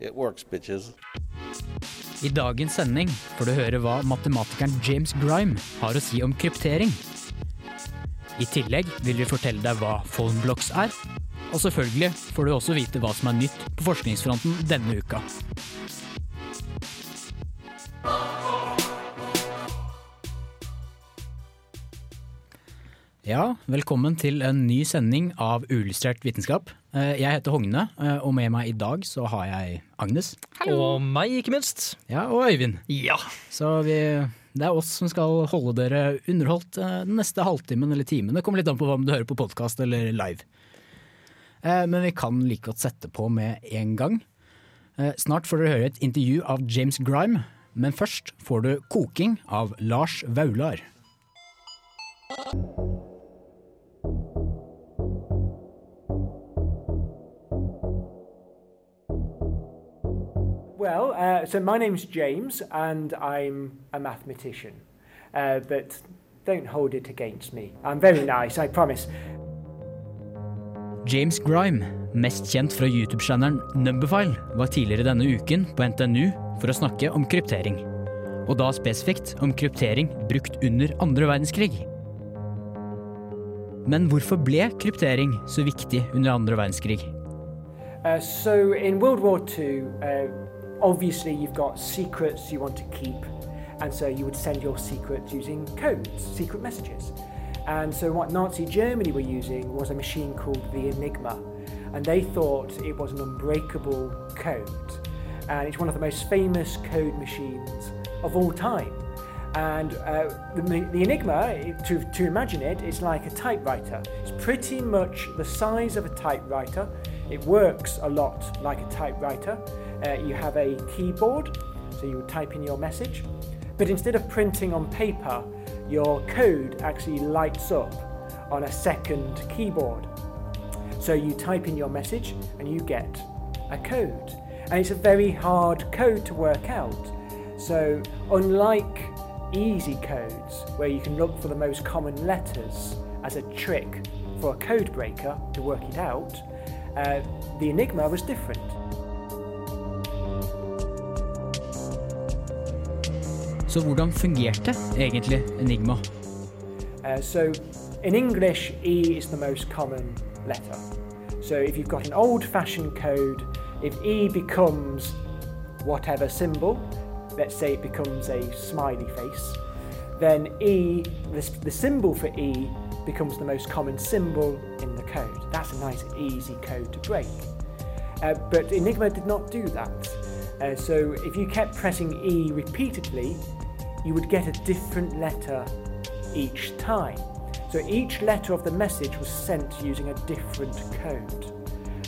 it works, bitches. I dagens sending får du høre hva matematikeren James Grime har å si om kryptering. I tillegg vil vi fortelle deg hva phone-blocks er. Og selvfølgelig får du også vite hva som er nytt på forskningsfronten denne uka. Ja, velkommen til en ny sending av Uillustrert vitenskap. Eh, Jeg heter Hogne, eh, og med meg i dag så har jeg Agnes. Og meg, ikke minst. Ja, og Øyvind. Ja. Så vi, det er oss som skal holde dere underholdt eh, den neste halvtimen eller timen. Det kommer litt an på om du hører på podkast eller live. Eh, Men vi kan like godt sette på med en gang. Eh, Snart får dere høre et intervju av James Grime, men først får du Koking av Lars Vaular. Well, uh, so my name's James, and I'm a mathematician. Uh, but don't hold it against me. I'm very nice, I promise. James Grime, mest kjent fra YouTube-sjangeren Numberfile, var tidligere denne uken på NTNU for å snakke om kryptering. Og da spesifikt om kryptering brukt under andre verdenskrig. Men hvorfor ble kryptering så viktig under andre verdenskrig? Uh, so in World War II, uh, obviously you've got secrets you want to keep, and so you would send your secrets using codes, secret messages. And so what Nazi Germany were using was a machine called the Enigma, and they thought it was an unbreakable code. And it's one of the most famous code machines of all time. And uh, the, the Enigma, to, to imagine it, it's like a typewriter. It's pretty much the size of a typewriter. It works a lot like a typewriter. Uh, you have a keyboard, so you would type in your message. But instead of printing on paper, your code actually lights up on a second keyboard. So you type in your message and you get a code. And it's a very hard code to work out. So, unlike easy codes, where you can look for the most common letters as a trick for a code breaker to work it out, uh, the Enigma was different. Så hvordan fungerte egentlig Enigma? Uh, so, in English, E is the most common letter. So, if you've got an old fashioned code, if E becomes whatever symbol, let's say it becomes a smiley face, then E, the, the symbol for E, becomes the most common symbol in the code. That's a nice, easy code to break. Uh, but Enigma did not do that. Uh, so if you kept pressing E repeatedly, you would get a different letter each time. So each letter of the message was sent using a different code.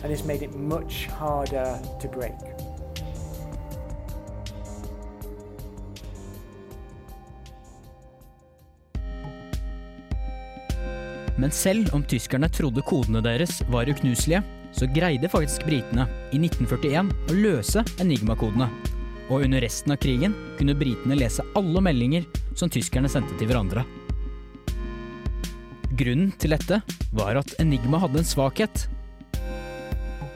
And this made it much harder to break. Men selv om tyskerne trodde kodene deres var uknuselige, så greide faktisk britene i 1941 å løse Enigma-kodene. Og under resten av krigen kunne britene lese alle meldinger som tyskerne sendte til hverandre. Grunnen til dette var at Enigma hadde en svakhet.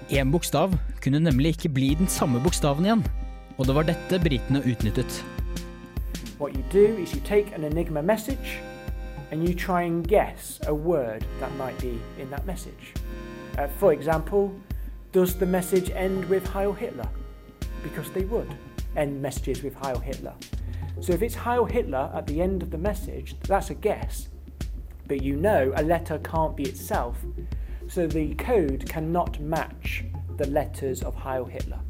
Én bokstav kunne nemlig ikke bli den samme bokstaven igjen. Og det var dette britene utnyttet. What you do is you take an Enigma message and you try and guess a word that might be in that. Uh, for example, does the message end with Heil Hitler? Because they would end messages with Heil Hitler. So if it's Heil Hitler at the end of the message, that's a guess. But you know a letter can't be itself, so the code cannot match the letters of Heil Hitler.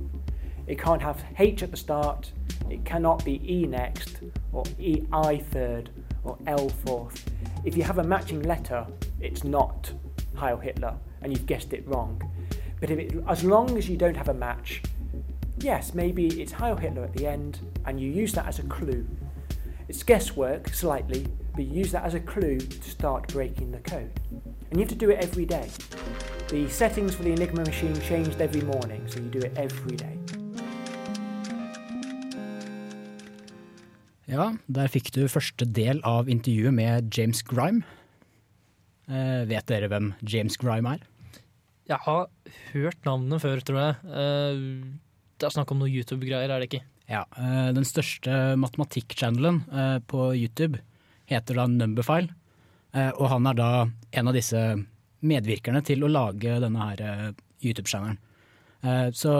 It can't have H at the start, it cannot be E next, or E I third, or L fourth. If you have a matching letter, it's not Heil Hitler, and you've guessed it wrong. But if it, as long as you don't have a match, yes, maybe it's Heil Hitler at the end, and you use that as a clue. It's guesswork slightly, but you use that as a clue to start breaking the code. And you have to do it every day. The settings for the Enigma machine changed every morning, so you do it every day. Ja, der fikk du første del av intervjuet med James Grime. Eh, vet dere hvem James Grime er? Jeg har hørt navnet før, tror jeg. Eh, det er snakk om noe YouTube-greier, er det ikke? Ja, eh, Den største matematikk-channelen eh, på YouTube heter da Numberfile. Eh, og han er da en av disse medvirkerne til å lage denne her YouTube-channelen. Så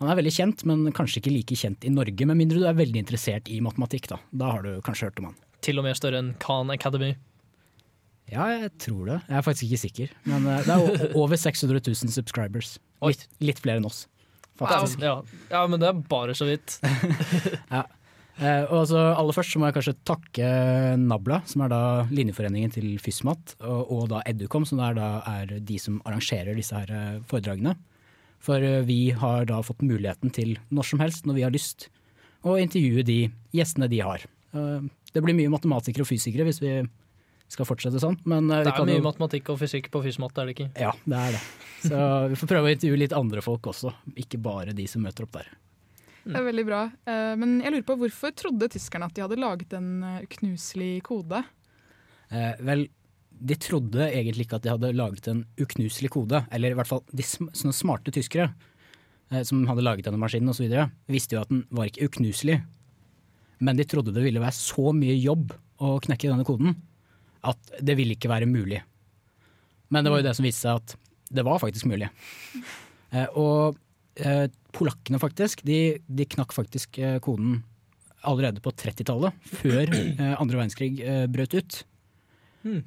han er veldig kjent, men kanskje ikke like kjent i Norge, med mindre du er veldig interessert i matematikk. Da Da har du kanskje hørt om han. Til og med større enn Khan Academy. Ja, jeg tror det. Jeg er faktisk ikke sikker. Men det er over 600 000 subscribers. Litt, litt flere enn oss, faktisk. ja. ja, men det er bare så vidt. Eh, og altså, aller først så må jeg kanskje takke Nabla, som er da linjeforeningen til FysMat, og, og da Educom, som er, da er de som arrangerer disse her eh, foredragene. For eh, vi har da fått muligheten til når som helst, når vi har lyst, å intervjue de gjestene de har. Eh, det blir mye matematikere og fysikere hvis vi skal fortsette sånn, men eh, Det er mye jo matematikk og fysikk på Fysmat, er det ikke? Ja, det er det. Så vi får prøve å intervjue litt andre folk også, ikke bare de som møter opp der. Det er veldig bra. Eh, Men jeg lurer på hvorfor trodde tyskerne at de hadde laget en eh, uknuselig kode? Eh, vel, de trodde egentlig ikke at de hadde laget en uknuselig kode, eller i hvert fall de sånne smarte tyskere eh, som hadde laget denne maskinen osv., visste jo at den var ikke uknuselig. Men de trodde det ville være så mye jobb å knekke denne koden at det ville ikke være mulig. Men det var jo det som viste seg at det var faktisk mulig. Eh, og eh, polakkene faktisk, de, de knakk faktisk eh, koden allerede på 30-tallet, før andre verdenskrig brøt ut.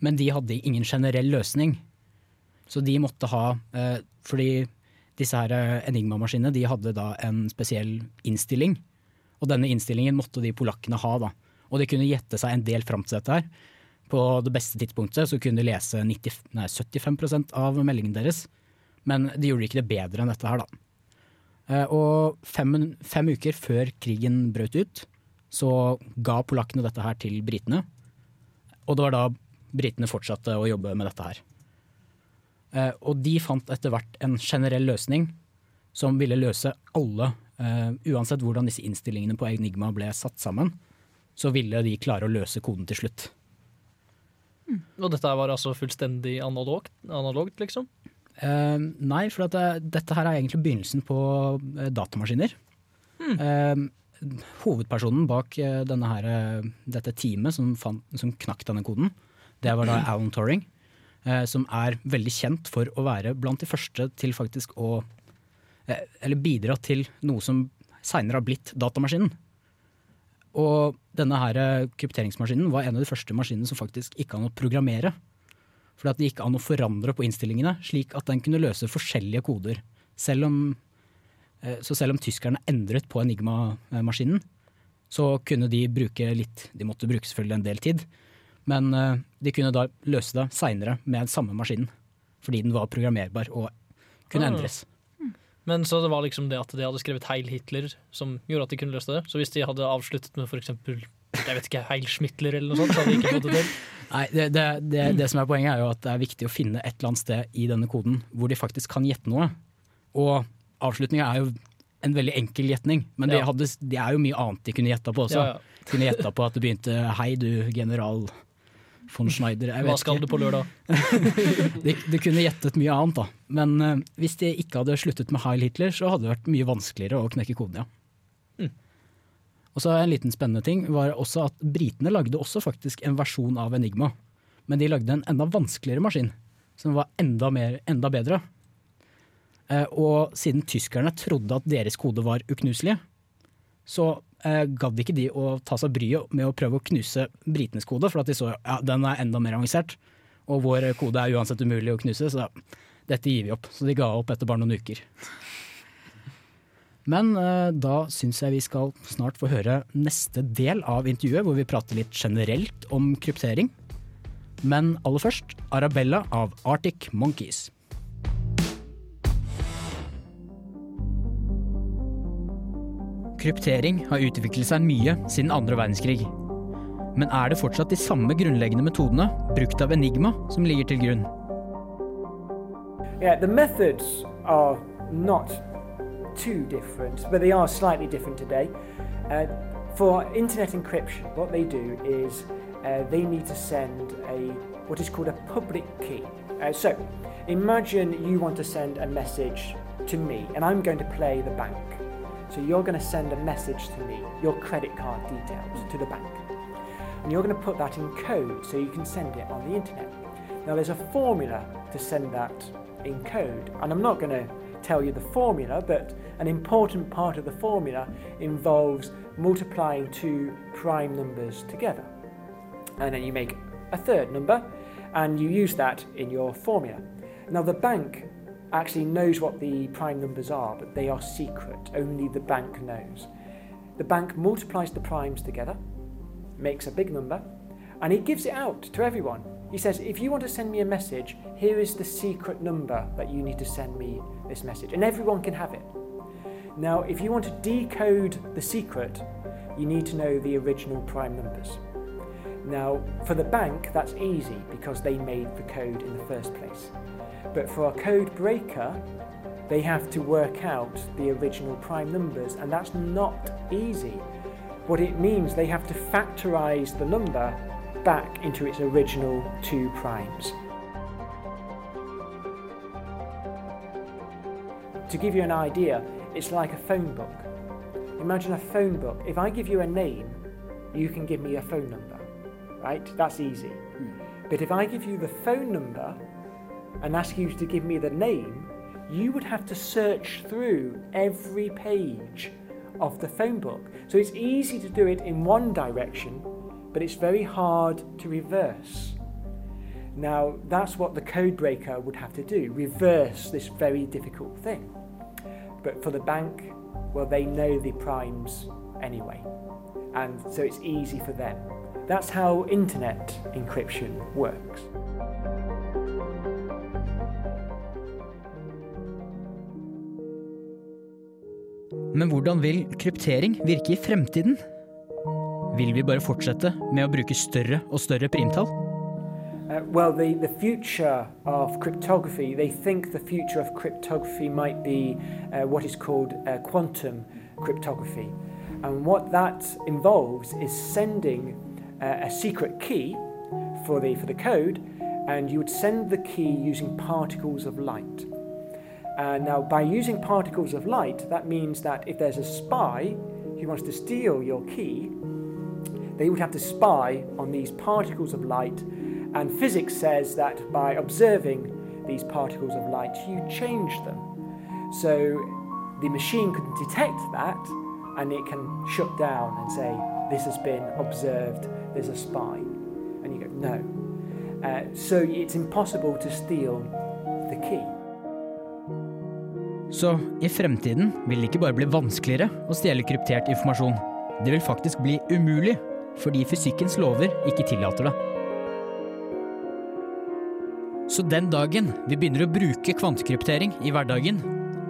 Men de hadde ingen generell løsning. Så de måtte ha Fordi disse her Enigma-maskinene de hadde da en spesiell innstilling. Og denne innstillingen måtte de polakkene ha. da. Og de kunne gjette seg en del fram til dette her. På det beste tidspunktet så kunne de lese 90, nei, 75% av meldingen deres. Men de gjorde ikke det bedre enn dette her, da. Eh, Og fem, fem uker før krigen brøt ut, så ga polakkene dette her til britene. Og det var da britene fortsatte å jobbe med dette her. Eh, og de fant etter hvert en generell løsning som ville løse alle, eh, uansett hvordan disse innstillingene på Enigma ble satt sammen, så ville de klare å løse koden til slutt. Og dette var altså fullstendig analogt, analogt liksom? Uh, nei, for at det, dette her er egentlig begynnelsen på uh, datamaskiner. Eh, hovedpersonen bak eh, denne her, eh, dette teamet som, fant, som knakk denne koden, det var da Alan Turing, eh, som er veldig kjent for å være blant de første til faktisk å eh, Eller bidra til noe som seinere har blitt datamaskinen. Og denne her eh, krypteringsmaskinen var en av de første maskinene som faktisk gikk an å programmere. For det gikk an å forandre på innstillingene, slik at den kunne løse forskjellige koder. Selv om, eh, så selv om tyskerne endret på Enigma-maskinen, så kunne de bruke litt De måtte bruke selvfølgelig en del tid, men eh, de kunne da løse det seinere med den samme maskinen. Fordi den var programmerbar og kunne Ah. endres. Men så det var liksom det at de hadde skrevet Heil Hitler som gjorde at de kunne løse det. Så hvis de hadde avsluttet med eksempel jeg vet ikke, Heil Schmittler eller noe sånt, så hadde de ikke fått det til. Nei, det, det, det, det som er Poenget er jo at det er viktig å finne et eller annet sted i denne koden hvor de faktisk kan gjette noe. Og avslutninga er jo en veldig enkel gjetning, men det, hadde, er jo mye annet de kunne gjetta på også. Ja, ja. De kunne gjetta på at det begynte 'Hei, du general von Schneider'. Jeg Hva skal ikke. du på lørdag? du, kunne gjettet mye annet, da. Men uh, hvis de ikke hadde sluttet med Heil Hitler, så hadde det vært mye vanskeligere å knekke koden, ja. Mm. Og så En liten spennende ting var også at britene lagde også faktisk en versjon av Enigma. Men de lagde en enda vanskeligere maskin, som var enda, mer, enda bedre. Uh, og siden tyskerne trodde at deres kode var uknuselig, så eh, gadd ikke de å ta seg bryet med å prøve å knuse britenes kode, for at de så ja, den er enda mer avansert. Og vår kode er uansett umulig å knuse, så dette gir vi opp. Så de ga opp etter bare noen uker. Men eh, da syns jeg vi skal snart få høre neste del av intervjuet, hvor vi prater litt generelt om kryptering. Men aller først Arabella av Arctic Monkeys. Kryptering har utviklet seg mye siden andre verdenskrig. Men er det fortsatt de samme grunnleggende metodene, brukt av Enigma, som ligger til grunn? Yeah, the methods are not too different, but they are slightly different today. Uh, for internet encryption, what they do is uh, they need to send a what is called a public key. Uh, so, imagine you want to send a message to me, and I'm going to play the bank. So you're going to send a message to me, your credit card details to the bank, and you're going to put that in code so you can send it on the internet. Now, there's a formula to send that in code, and I'm not going to tell you the formula, but an important part of the formula involves multiplying two prime numbers together. And then you make a third number, and you use that in your formula. Now, the bank actually knows what the prime numbers are, but they are secret. Only the bank knows. The bank multiplies the primes together, makes a big number, and he gives it out to everyone. He says, if you want to send me a message, here is the secret number that you need to send me this message. And everyone can have it. Now, if you want to decode the secret, you need to know the original prime numbers. Now, for the bank, that's easy because they made the code in the first place. But for a code breaker, they have to work out the original prime numbers, and that's not easy. What it means, they have to factorize the number back into its original two primes. To give you an idea, it's like a phone book. Imagine a phone book. If I give you a name, you can give me a phone number, right? That's easy. Hmm. But if I give you the phone number and ask you to give me the name, you would have to search through every page of the phone book. So it's easy to do it in one direction, but it's very hard to reverse. Now, that's what the code breaker would have to do reverse this very difficult thing. But for the bank, well, they know the primes anyway. And so it's easy for them. That's how internet encryption works. Men hvordan vil kryptering virke i fremtiden? Vil vi bare fortsette med å bruke større og større primtall? Uh, well, the, the future of cryptography, they think the future of cryptography might be uh, what is called uh, quantum cryptography. And what that involves is sending uh, a secret key for the, for the code, and you would send the key using particles of light. And now, by using particles of light, that means that if there's a spy who wants to steal your key, they would have to spy on these particles of light and physics says that by observing these particles of light, you change them. So the machine can detect that and it can shut down and say, This has been observed, there's a spy. And you go, No. Uh, so it's impossible to steal the key. Så i fremtiden vil det ikke bare bli vanskeligere å stjele kryptert informasjon. Det vil faktisk bli umulig, fordi fysikkens lover ikke tillater det. Så den dagen vi begynner å bruke kvantekryptering i hverdagen,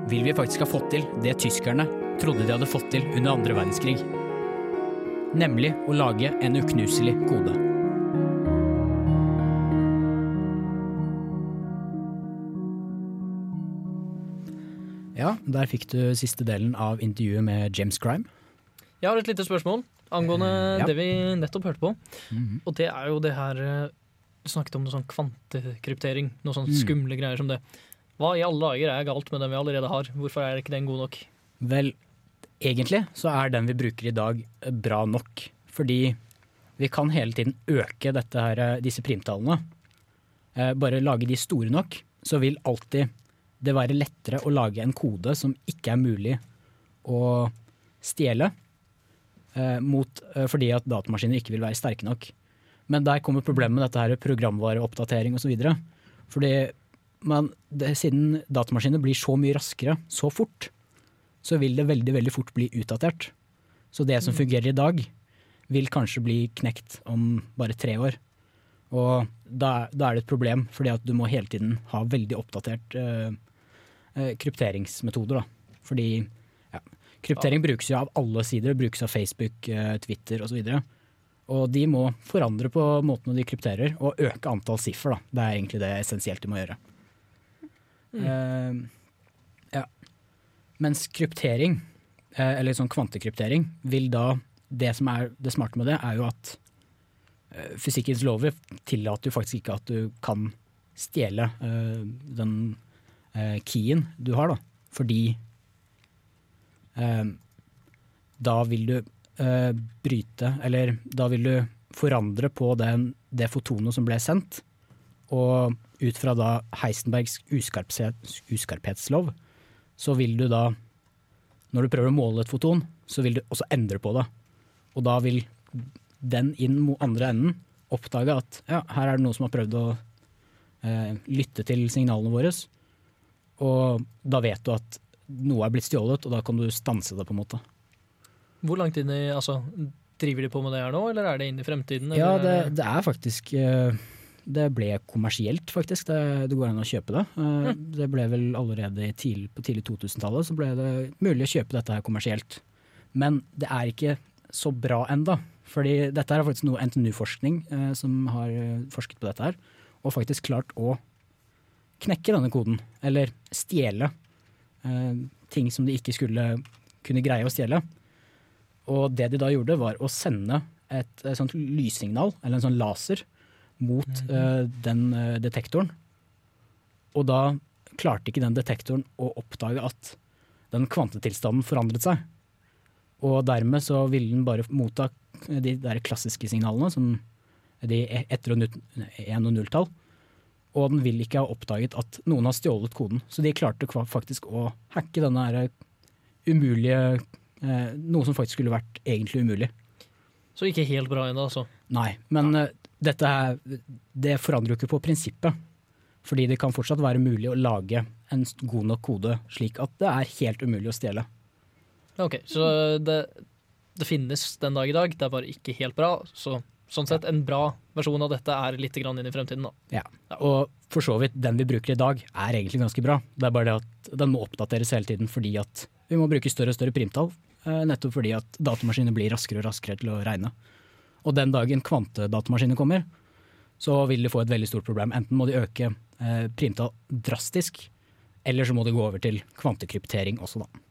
vil vi faktisk ha fått til det tyskerne trodde de hadde fått til under andre verdenskrig. Nemlig å lage en uknuselig kode. Der fikk du siste delen av intervjuet med James Crime. Jeg har et lite spørsmål angående Ja. det vi nettopp hørte på. Mhm. Og det er jo det her eh, Du snakket om noe sånn kvantekryptering. Noe sånn Mm. skumle greier som det. Hva i alle dager er galt med den vi allerede har? Hvorfor er ikke den god nok? Vel, egentlig så er den vi bruker i dag eh, bra nok. Fordi vi kan hele tiden øke dette her, disse primtallene. Eh, Bare lage de store nok, så vil alltid det være lettere å lage en kode som ikke er mulig å stjele. eh, Mot, eh, fordi at datamaskiner ikke vil være sterke nok. Men der kommer problemet med dette her programvareoppdatering osv. Fordi man, det, siden datamaskiner blir så mye raskere så fort, så vil det veldig veldig fort bli utdatert. Så det som fungerer i dag, vil kanskje bli knekt om bare tre år. Og da, da er det et problem, fordi at du må hele tiden ha veldig oppdatert eh, krypteringsmetoder. Da. Fordi ja, Kryptering brukes jo av alle sider, brukes av Facebook, eh, Twitter osv. Og, og de må forandre på måten de krypterer, og øke antall siffer. Da. Det er egentlig det essensielt de må gjøre. Eh, ja. Mens kryptering, uh, eller sånn kvantekryptering, vil da Det som er det smarte med det, er jo at uh, fysikkens lover tillater jo faktisk ikke at du kan stjele eh, den eh, keyen du har, da. Fordi eh, da vil du eh, bryte, eller da vil du forandre på den, det fotonet som ble sendt. Og ut fra da Heisenbergs uskarphetslov, så vil du da, når du prøver å måle et foton, så vil du også endre på det. Og da vil den inn mot andre enden oppdage at ja, her er det noen som har prøvd å eh, lytte til signalene våre. Og da vet du at noe er blitt stjålet, og da kan du stanse det, på en måte. Hvor langt inn i altså, Driver de på med det her nå, eller er det inn i fremtiden? Ja, det, det er faktisk eh, Det ble kommersielt, faktisk. Det, det går an å kjøpe det. Mm. Det ble vel allerede tidlig, på tidlig 2000-tallet så ble det mulig å kjøpe dette her kommersielt. Men det er ikke så bra enda. Fordi dette er faktisk noe NTNU-forskning eh, som har forsket på dette her, og faktisk klart å knekke denne koden. Eller stjele eh, ting som de ikke skulle kunne greie å stjele. Og det de da gjorde, var å sende et, et sånt lyssignal, eller en sånn laser, mot eh, den eh, detektoren. Og da klarte ikke den detektoren å oppdage at den kvantetilstanden forandret seg. Og dermed så ville den bare motta de der klassiske signalene, som de etter- og og nulltall. Og den vil ikke ha oppdaget at noen har stjålet koden. Så de klarte faktisk å hacke denne her umulige eh, Noe som faktisk skulle vært egentlig umulig. Så ikke helt bra ennå, altså. Nei, men ja. dette her, det forandrer jo ikke på prinsippet. Fordi det kan fortsatt være mulig å lage en god nok kode slik at det er helt umulig å stjele. Ok, Så det, det finnes den dag i dag, det er bare ikke helt bra. Så sånn sett, en bra versjon av dette er litt grann inn i fremtiden, da. Ja. Og for så vidt, den vi bruker i dag er egentlig ganske bra. Det er bare det at den må oppdateres hele tiden fordi at vi må bruke større og større primtall. eh, Nettopp fordi at datamaskiner blir raskere og raskere til å regne. Og den dagen kvantedatamaskiner kommer, så vil de få et veldig stort problem. Enten må de øke eh, primtall drastisk, eller så må de gå over til kvantekryptering også, da.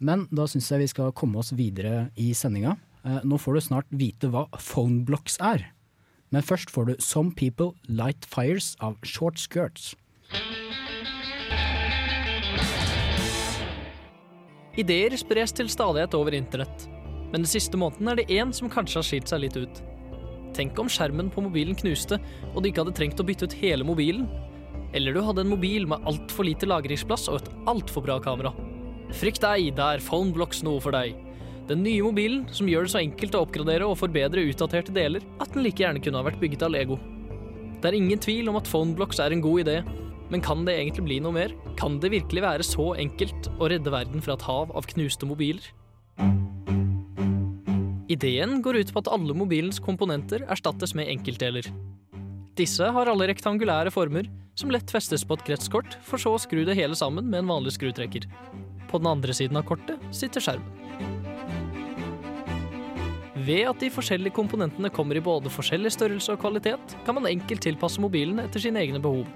Men da syns jeg vi skal komme oss videre i sendinga. Eh, Nå får du snart vite hva phoneblocks er. Men først får du Some People Light Fires av Short Skirts. Ideer spres til stadighet over internett. Men den siste måneden er det én som kanskje har skilt seg litt ut. Tenk om skjermen på mobilen knuste, og du ikke hadde trengt å bytte ut hele mobilen. Eller du hadde en mobil med altfor lite lagringsplass og et altfor bra kamera. Frykt deg, det er Phoneblocks noe for deg. Den nye mobilen som gjør det så enkelt å oppgradere og forbedre utdaterte deler at den like gjerne kunne ha vært bygget av Lego. Det er ingen tvil om at Phoneblocks er en god idé, men kan det egentlig bli noe mer? Kan det virkelig være så enkelt å redde verden fra et hav av knuste mobiler? Ideen går ut på at alle mobilens komponenter erstattes med enkeltdeler. Disse har alle rektangulære former som lett festes på et kretskort, for så å skru det hele sammen med en vanlig skrutrekker. På den andre siden av kortet sitter skjermen. Ved at de forskjellige komponentene kommer i både forskjellig størrelse og kvalitet, kan man enkelt tilpasse mobilen etter sine egne behov.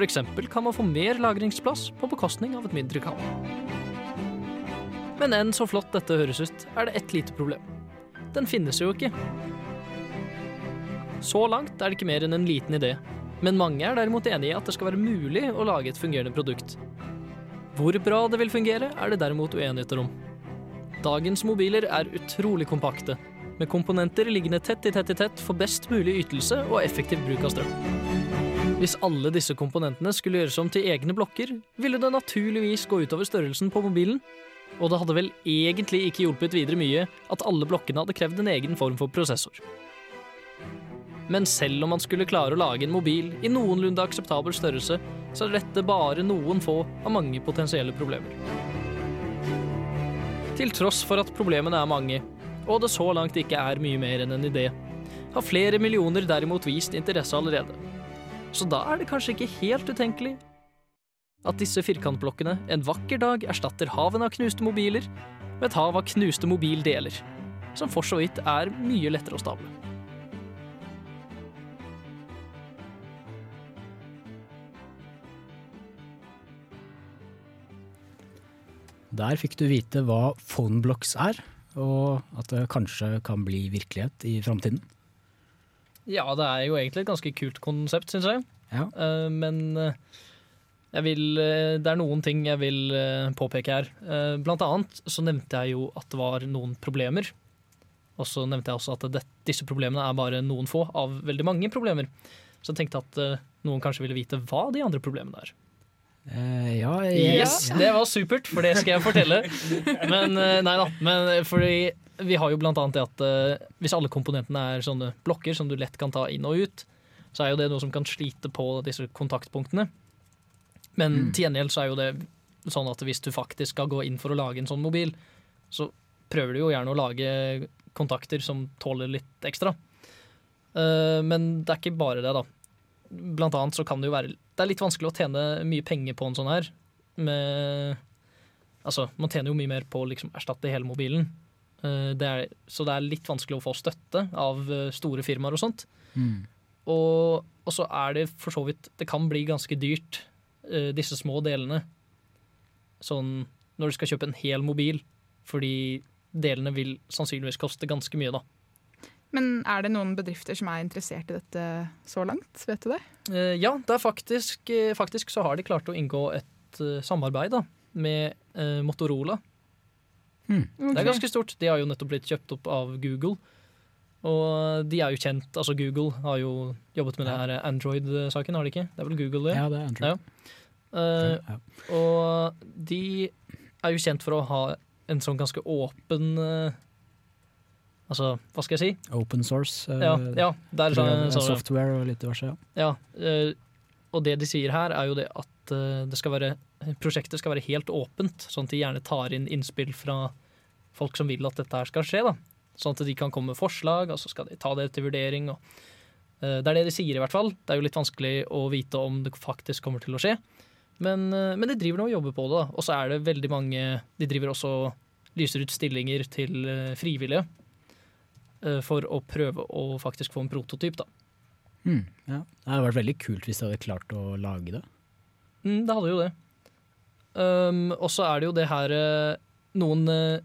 Eksempel kan man få mer lagringsplass på bekostning av et mindre kamera. Men enn så flott dette høres ut, er det ett lite problem. Den finnes jo ikke. Så langt er det ikke mer enn en liten idé, men mange er derimot enig i at det skal være mulig å lage et fungerende produkt. Hvor bra det vil fungere, er det derimot uenigheter om. Dagens mobiler er utrolig kompakte, med komponenter liggende tett i tett i tett for best mulig ytelse og effektiv bruk av strøm. Hvis alle disse komponentene skulle gjøres om til egne blokker, ville det naturligvis gå utover størrelsen på mobilen, og det hadde vel egentlig ikke hjulpet videre mye at alle blokkene hadde krevd en egen form for prosessor. Men selv om man skulle klare å lage en mobil i noenlunde akseptabel størrelse, så er dette bare noen få av mange potensielle problemer. Til tross for at problemene er mange, og det så langt ikke er mye mer enn en idé, har flere millioner derimot vist interesse allerede. Så da er det kanskje ikke helt utenkelig at disse firkantblokkene en vakker dag erstatter haven av knuste mobiler med et hav av knuste mobildeler, som for så vidt er mye lettere å stable. Der fikk du vite hva Phoneblocks er, og at det kanskje kan bli virkelighet i framtiden. Ja, det er jo egentlig et ganske kult konsept, syns jeg. Ja. Eh, men eh, jeg vil, eh, det er noen ting jeg vil påpeke her. Blant annet så nevnte jeg jo at det var noen problemer. Og så nevnte jeg også at det, disse problemene er bare noen få av veldig mange problemer. Så jeg tenkte at noen kanskje ville vite hva de andre problemene er. Eh, ja, Yes, Det var supert, for det skal jeg fortelle. Men eh, nei da. Men eh, fordi vi har jo blant annet det at uh, hvis alle komponentene er sånne blokker som du lett kan ta inn og ut, så er jo det noe som kan slite på disse kontaktpunktene. Men Mm. til gjengjeld så er jo det sånn at hvis du faktisk skal gå inn for å lage en sånn mobil, så prøver du jo gjerne å lage kontakter som tåler litt ekstra. Uh, men det er ikke bare det, da. Blant annet så kan det jo være Det er litt vanskelig å tjene mye penger på en sånn her. Med Altså, man tjener jo mye mer på å liksom erstatte hele mobilen. Eh, det er, så det er litt vanskelig å få støtte av eh, store firmaer og sånt. Mm. Og, og så er det for så vidt Det kan bli ganske dyrt, eh, disse små delene. Sånn når du skal kjøpe en hel mobil, fordi delene vil sannsynligvis koste ganske mye, da. Men er det noen bedrifter som er interessert i dette så langt? Vet du det? Eh, ja, det er faktisk, eh, faktisk så har de klart å inngå et eh, samarbeid da, med Motorola. Hmm. Det er ganske stort. De har jo nettopp blitt kjøpt opp av Google. Og de er jo kjent, altså Google har jo jobbet med det her Android-saken, har de ikke? Det er vel Google det? Ja, det er Android. Ja. Uh, Ja, ja. Og de er jo kjent for å ha en sånn ganske åpen eh, Altså, hva skal jeg si? Open source. eh, Ja, ja det er sånn, software og litt diverse. Ja. Ja, eh, og det de sier her er jo det at eh, det skal være, prosjektet skal være helt åpent, sånn at de gjerne tar inn innspill fra folk som vil at dette her skal skje. da. Sånn at de kan komme med forslag, og så skal de ta det til vurdering. Og, det er det de sier i hvert fall. Det er jo litt vanskelig å vite om det faktisk kommer til å skje. Men, men de driver nå og jobber på det. Og så er det veldig mange De driver også og lyser ut stillinger til frivillige. Eh, For å prøve å faktisk få en prototyp, da. Mm, ja. Det hadde vært veldig kult hvis de hadde klart å lage det. Mm, det hadde jo det. Um, og så er det jo det her eh, Noen eh,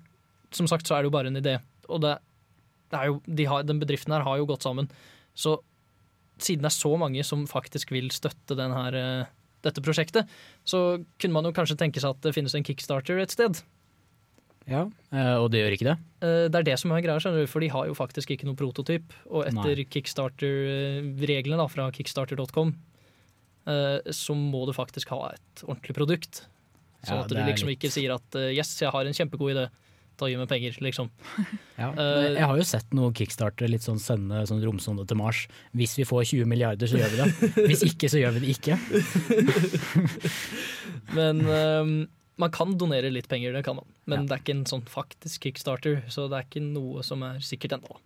Som sagt så er det jo bare en idé. Og det, det jo, de har, den bedriften her har jo gått sammen. Så siden det er så mange som faktisk vil støtte den her, dette prosjektet, så kunne man jo kanskje tenke seg at det finnes en kickstarter et sted. Ja, eh, Og det gjør ikke det? Eh, Det er det som er greia, for de har jo faktisk ikke noen prototyp. Og etter kickstarter-reglene fra kickstarter.com, eh, så må du faktisk ha et ordentlig produkt. Sånn Ja, at du liksom litt- ikke sier at 'yes, jeg har en kjempegod idé', ta gi meg penger, liksom. Ja. Jeg har jo sett noen kickstarter litt sånn sende sånn romsonde til Mars. Hvis vi får 20 milliarder, så gjør vi det. Hvis ikke, så gjør vi det ikke. Men eh, man kan donere litt penger, det kan man. Men Ja. det er ikke en sånn faktisk kickstarter, så det er ikke noe som er sikkert ennå.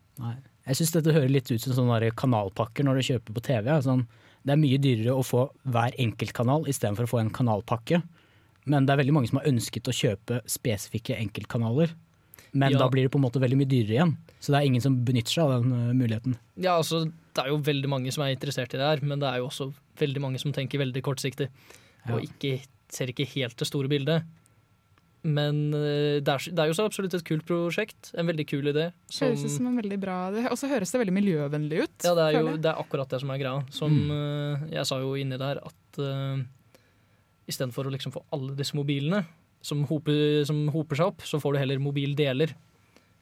Jeg syns dette hører litt ut som sånne kanalpakker når du kjøper på TV. Sånn, det er mye dyrere å få hver enkeltkanal istedenfor å få en kanalpakke. Men det er veldig mange som har ønsket å kjøpe spesifikke enkeltkanaler. Men Ja. da blir det på en måte veldig mye dyrere igjen. Så det er ingen som benytter seg av den uh, muligheten. Ja, altså, det er jo veldig mange som er interessert i det her, men det er jo også veldig mange som tenker veldig kortsiktig. Og ikke, ser ikke helt det store bildet. Men eh, det er, det er jo så absolutt et kult prosjekt. En veldig kul idé. Som, Høres ut som en veldig bra Og så høres det veldig miljøvennlig ut. ja, det er jo det er akkurat det som er greia. Som mm. jeg sa jo inni der, at uh, istedenfor å liksom få alle disse mobilene som hoper, som hoper seg opp, så får du heller mobildeler.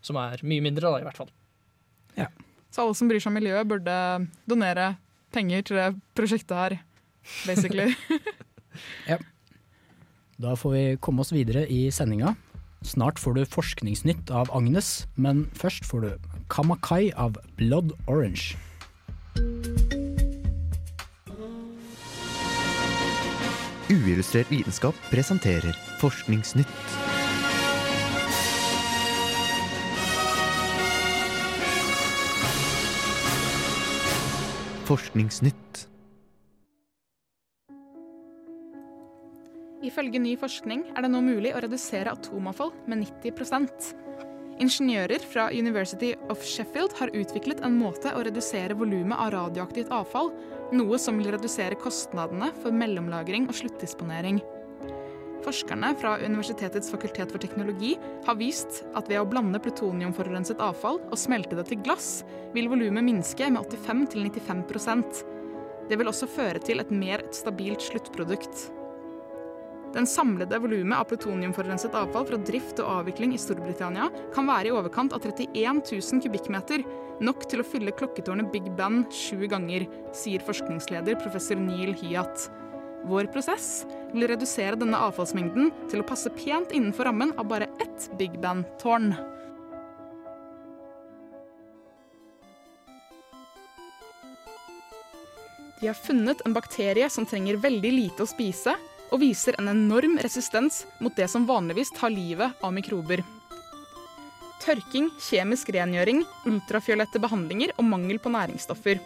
Som er mye mindre, da, i hvert fall. Så alle som bryr seg om miljøet, burde donere penger til det prosjektet her, basically. Da får vi komme oss videre i sendinga. Snart får du forskningsnytt av Agnes, men først får du Kamakai av Blood Orange. Uillustrert vitenskap presenterer Forskningsnytt. Forskningsnytt. Ifølge ny forskning er det nå mulig å redusere atomavfall med 90% Ingeniører fra University of Sheffield har utviklet en måte å redusere volumet av radioaktivt avfall, noe som vil redusere kostnadene for mellomlagring og sluttdisponering. Forskerne fra Universitetets fakultet for teknologi har vist at ved å blande plutoniumforurenset avfall og smelte det til glass, vil volumet minske med 85-95% Det vil også føre til et mer stabilt sluttprodukt. Den samlede volumet av plutoniumforurenset avfall fra drift og avvikling i Storbritannia kan være i overkant av 31 000 kubikkmeter, nok til å fylle klokketårnet Big Ben sju ganger, sier forskningsleder professor Neil Hyatt. Vår prosess vil redusere denne avfallsmengden til å passe pent innenfor rammen av bare ett Big Ben-tårn. De har funnet en bakterie som trenger veldig lite å spise, og viser en enorm resistens mot det som vanligvis tar livet av mikrober. Tørking, kjemisk rengjøring, ultrafiolette behandlinger og mangel på næringsstoffer.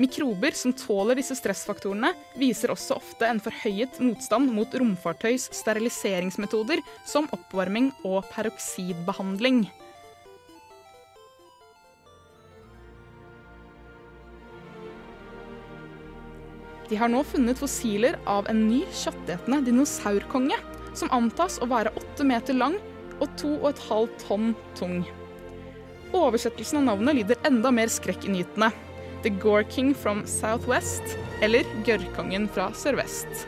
Mikrober som tåler disse stressfaktorene, viser også ofte en forhøyet motstand mot romfartøys steriliseringsmetoder som oppvarming og peroksidbehandling. De har nå funnet fossiler av en ny kjøttetende dinosaurkonge, som antas å være åtte meter lang og to og et halvt tonn tung. Oversettelsen av navnet lyder enda mer skrekkinngytende. The Gore King from Southwest, eller Gørrkongen fra sørvest.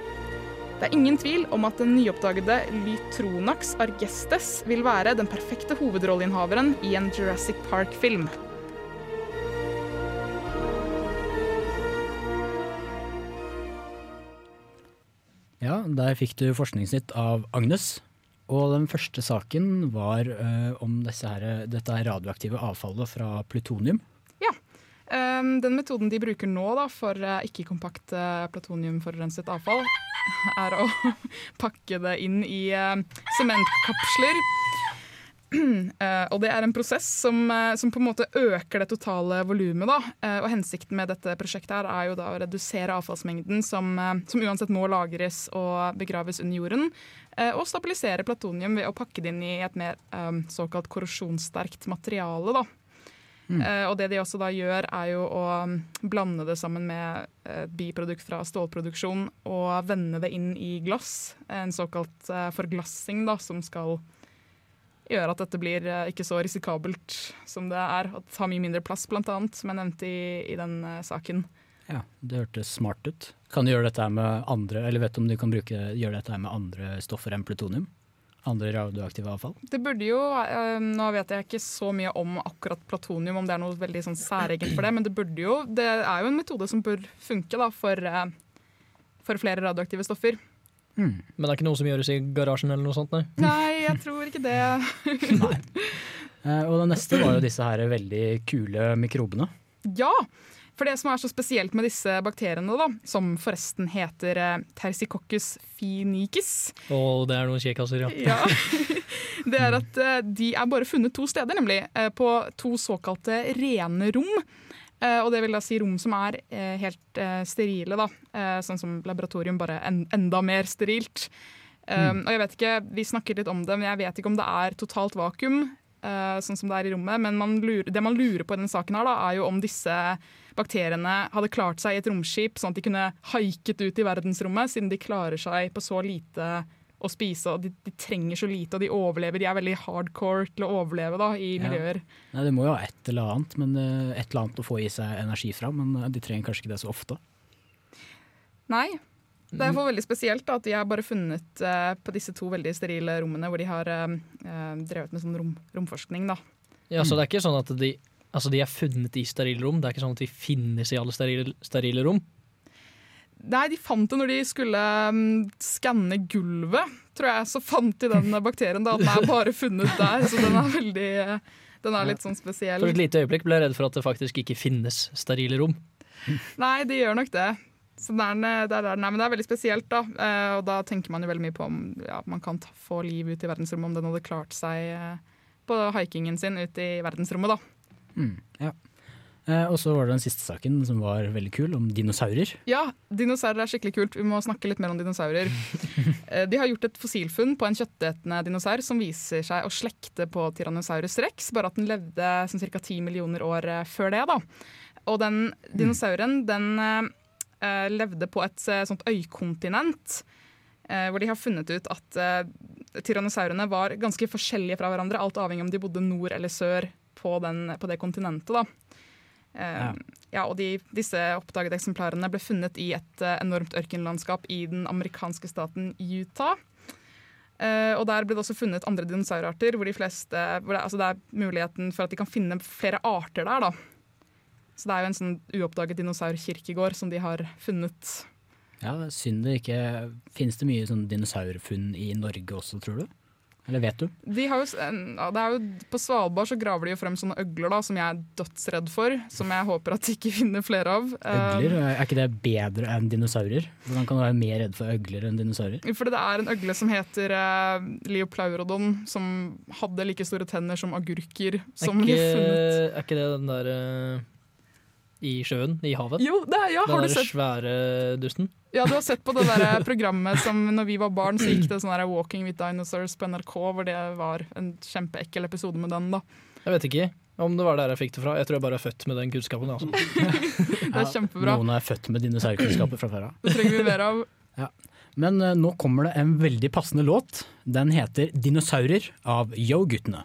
Det er ingen tvil om at den nyoppdagede Lytronax argestes vil være den perfekte hovedrolleinnehaveren i en Jurassic Park-film. Der fikk du forskningsnytt av Agnes. Og den første saken var uh, om her, dette her radioaktive avfallet fra plutonium. Ja. Um, den metoden de bruker nå da, for uh, ikke-kompakt uh, plutoniumforurenset avfall, er å pakke det inn i sementkapsler. Uh, og det er en prosess som, uh, som, på en måte øker det totale volumet. Uh, og hensikten med dette prosjektet her er jo da å redusere avfallsmengden som, som uansett må lagres og begraves under jorden. og stabilisere platonium ved å pakke det inn i et mer såkalt korrosjonssterkt materiale. da. Mm. og det de også da gjør, er jo å um, blande det sammen med et biprodukt fra stålproduksjon og vende det inn i glass. En såkalt forglassing da, som skal gjøre at dette blir eh, ikke så risikabelt som det er. At det tar mye mindre plass, annet, som jeg nevnte i, i den uh, saken. Ja, Det hørtes smart ut. Kan du gjøre dette med andre, eller vet du om du kan bruke, gjøre dette med andre stoffer enn plutonium? Andre radioaktive avfall? Det burde jo, uh, Nå vet jeg ikke så mye om akkurat platonium, om det er noe veldig sånn særegent for det, men det burde jo, det er jo en metode som bør funke da, for, for flere radioaktive stoffer. Mm. Men det er ikke noe som gjøres i garasjen eller noe sånt? Nei, nei jeg tror ikke det. nei. Uh, og det neste var jo disse her veldig kule mikrobene. Ja, for det som er så spesielt med disse bakteriene, da, som forresten heter uh, Tersicoccus phoenicis Og det er noen kjekkasser, ja. ja. Det er at uh, de er bare funnet to steder, nemlig. på to såkalte rene rom. Uh, og det vil da si rom som er uh, helt uh, sterile, da. sånn som laboratorium, bare en, enda mer sterilt. Mm. Og jeg vet ikke, Vi snakker litt om det, men jeg vet ikke om det er totalt vakuum, sånn som det er i rommet. Men man lurer, det man lurer på i denne saken, her da, er jo om disse bakteriene hadde klart seg i et romskip, sånn at de kunne haiket ut i verdensrommet, siden de klarer seg på så lite å spise. og de, de, trenger så lite, og de overlever. De er veldig hardcore til å overleve da, i miljøer. Ja. Nei, det må jo ha et eller annet, men, eh, et eller annet å få i seg energi fra, men eh, de trenger kanskje ikke det så ofte? Nei. Det er for veldig spesielt da, at de har bare funnet uh, på disse to veldig sterile rommene hvor de har uh, drevet med sånn rom, romforskning. Da. Ja, Så det er ikke sånn at de, altså de er funnet i sterile rom? Det er ikke sånn at de finnes i alle sterile, sterile rom? Nei, de fant det når de skulle um, skanne gulvet, tror jeg. Så fant de den bakterien. da, At Den er bare funnet der, så den er veldig Den er litt sånn spesiell. For et lite øyeblikk ble jeg redd for at det faktisk ikke finnes sterile rom. Nei, det gjør nok det. Så det er, det er, nei, men det er veldig spesielt, da. Eh, og da tenker man jo veldig mye på om ja, man kan ta, få liv ut i verdensrommet, om den hadde klart seg eh, på haikingen sin ut i verdensrommet, da. Mm, ja. Eh, og så var det den siste saken som var veldig kul, om dinosaurer. Ja, dinosaurer er skikkelig kult. Vi må snakke litt mer om dinosaurer. Eh, De har gjort et fossilfunn på en kjøttetende dinosaur som viser seg å slekte på Tyrannosaurus rex, bare at den levde sånn ca. 10 millioner år eh, før det. da. Og den dinosauren den eh, levde på et sånt øykontinent, eh, hvor de har funnet ut at eh, tyrannosaurene var ganske forskjellige fra hverandre, alt avhengig om de bodde nord eller sør på, den, på det kontinentet. da. Eh, ja. og de, Disse oppdagede eksemplarene ble funnet i et eh, enormt ørkenlandskap i den amerikanske staten Utah. Uh, og Der ble det også funnet andre dinosaurarter, hvor, de fleste, hvor det, altså det er muligheten for at de kan finne flere arter der. da. Så det er jo en sånn uoppdaget dinosaurkirkegård som de har funnet. Ja, Synd det ikke Finnes det mye sånn dinosaurfunn i Norge også, tror du? Eller vet du? De har jo, jo, på Svalbard så graver de jo frem sånne øgler da, som jeg er dødsredd for. Som jeg håper at de ikke finner flere av. Øgler, Eh, er ikke det bedre enn dinosaurer? Hvordan kan du være mer redd for øgler enn dinosaurer? fordi det er en øgle som heter uh, Leoplaurodon, som hadde like store tenner som agurker. Som er, ikke, er ikke det den der eh, i sjøen, i havet? Jo, det er, ja, den har du sett? svære dusten? Ja, du har sett på det der programmet som når vi var barn, så gikk det sånn der Walking with Dinosaurs på NRK, hvor det var en kjempeekkel episode med den. da. Jeg vet ikke om det var der jeg fikk det fra. Jeg tror jeg bare er født med den kunnskapen. Altså. Det er kjempebra. Noen er født med dinosaurkunnskaper fra før av. Det trenger vi mer av. Ja. Men uh, nå kommer det en veldig passende låt. Den heter 'Dinosaurer' av Yo-guttene.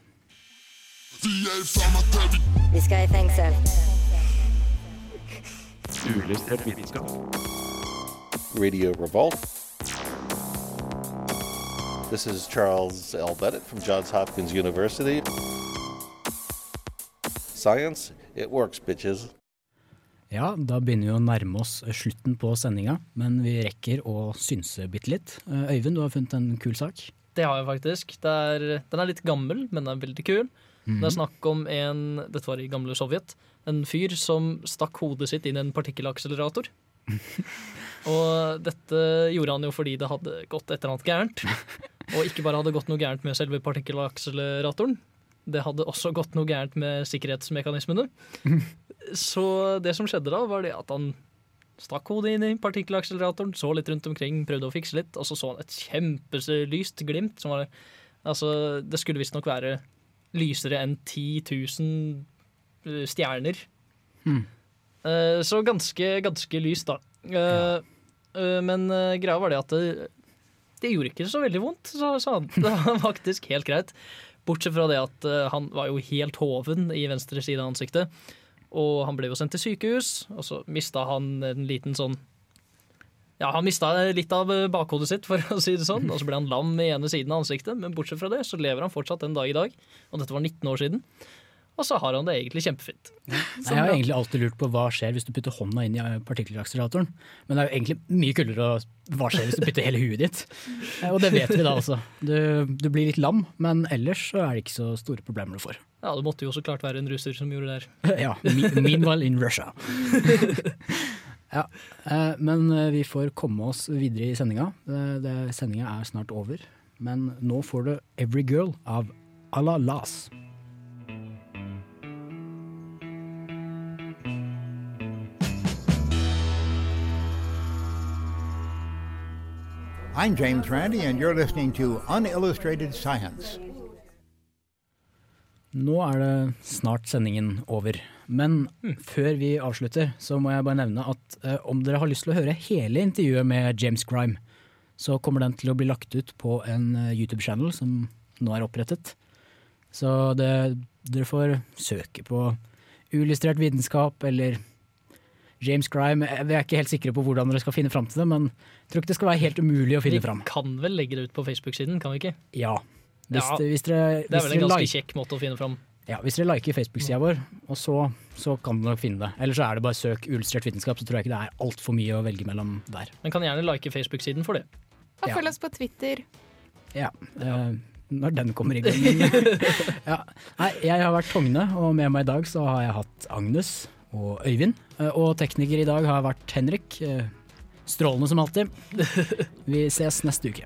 Vi skal i fengsel. Uillustrert vitenskap. Radio Revolt. This is Charles L. Bennett from Johns Hopkins University. Science, it works, bitches. Ja, da begynner vi å nærme oss slutten på sendinga, men vi rekker å synse bitte litt. Eh, Øyvind, du har funnet en kul sak. Det har jeg faktisk. Det er, den er litt gammel, men den er veldig kul. Det er snakk om en Dette var i gamle Sovjet. En fyr som stakk hodet sitt inn i en partikkelakselerator. Og dette gjorde han jo fordi det hadde gått et eller annet gærent. Og ikke bare hadde gått noe gærent med selve partikkelakseleratoren, det hadde også gått noe gærent med sikkerhetsmekanismene. Så det som skjedde da, var det at han stakk hodet inn i partikkelakseleratoren, så litt rundt omkring, prøvde å fikse litt, og så så han et kjempelyst glimt. Som var, altså, det skulle visstnok være lysere enn 10 000 stjerner. Hmm. Eh, Så ganske, ganske lyst, da. Eh, eh, Men eh, greia var det at det, det gjorde ikke så veldig vondt, sa han. Det var faktisk helt greit. Bortsett fra det at eh, han var jo helt hoven i venstre side av ansiktet. Og han ble jo sendt til sykehus, og så mista han en liten sånn Ja, han mista litt av eh, bakhodet sitt, for å si det sånn. Og så ble han lam i ene siden av ansiktet, men bortsett fra det så lever han fortsatt den dag i dag. Og dette var 19 år siden. Og så har han det egentlig kjempefint. Nei, jeg har egentlig alltid lurt på hva skjer hvis du putter hånda inn i eh, partikkelakseleratoren. Men det er jo egentlig mye kulere å hva skjer hvis du putter hele huet ditt. Eh, Og det vet vi da altså. Du, du blir litt lam, men ellers så er det ikke så store problemer du får. Ja, det måtte jo så klart være en russer som gjorde det der. Ja, meanwhile in Russia. Ja, eh, men eh, vi får komme oss videre i sendinga. Eh, Sendinga er snart over. Men nå får du Every Girl av Ala Las. I'm James Randi, and you're listening to Unillustrated Science. Nå er det snart sendingen over. Men før vi avslutter, så må jeg bare nevne at eh, om dere har lyst til å høre hele intervjuet med James Crime, så kommer den til å bli lagt ut på en eh, YouTube-channel som nå er opprettet. Så det, dere får søke på uillustrert vitenskap eller James Crime. Vi er ikke helt sikre på hvordan dere skal finne fram til det, men jeg tror ikke det skal være helt umulig å finne Vi kan vel legge det ut på Facebook-siden, kan vi ikke? Ja. Hvis, Ja, det- hvis dere, Det er vel en ganske like- kjekk måte å finne fram. Ja, hvis dere liker Facebook-sida vår, og så, så kan dere nok finne det. Eller så er det bare søk 'Ullustrert vitenskap, så tror jeg ikke det er altfor mye å velge mellom der. Men kan gjerne like Facebook-siden for det. Og Ja. følg oss på Twitter. Ja, eh, når den kommer i gang. ja. Nei, jeg har vært Togne, og med meg i dag så har jeg hatt Agnes og Øyvind. Eh, Og tekniker i dag har vært Henrik. eh, Strålende som alltid. Vi ses neste uke.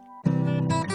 Thank you.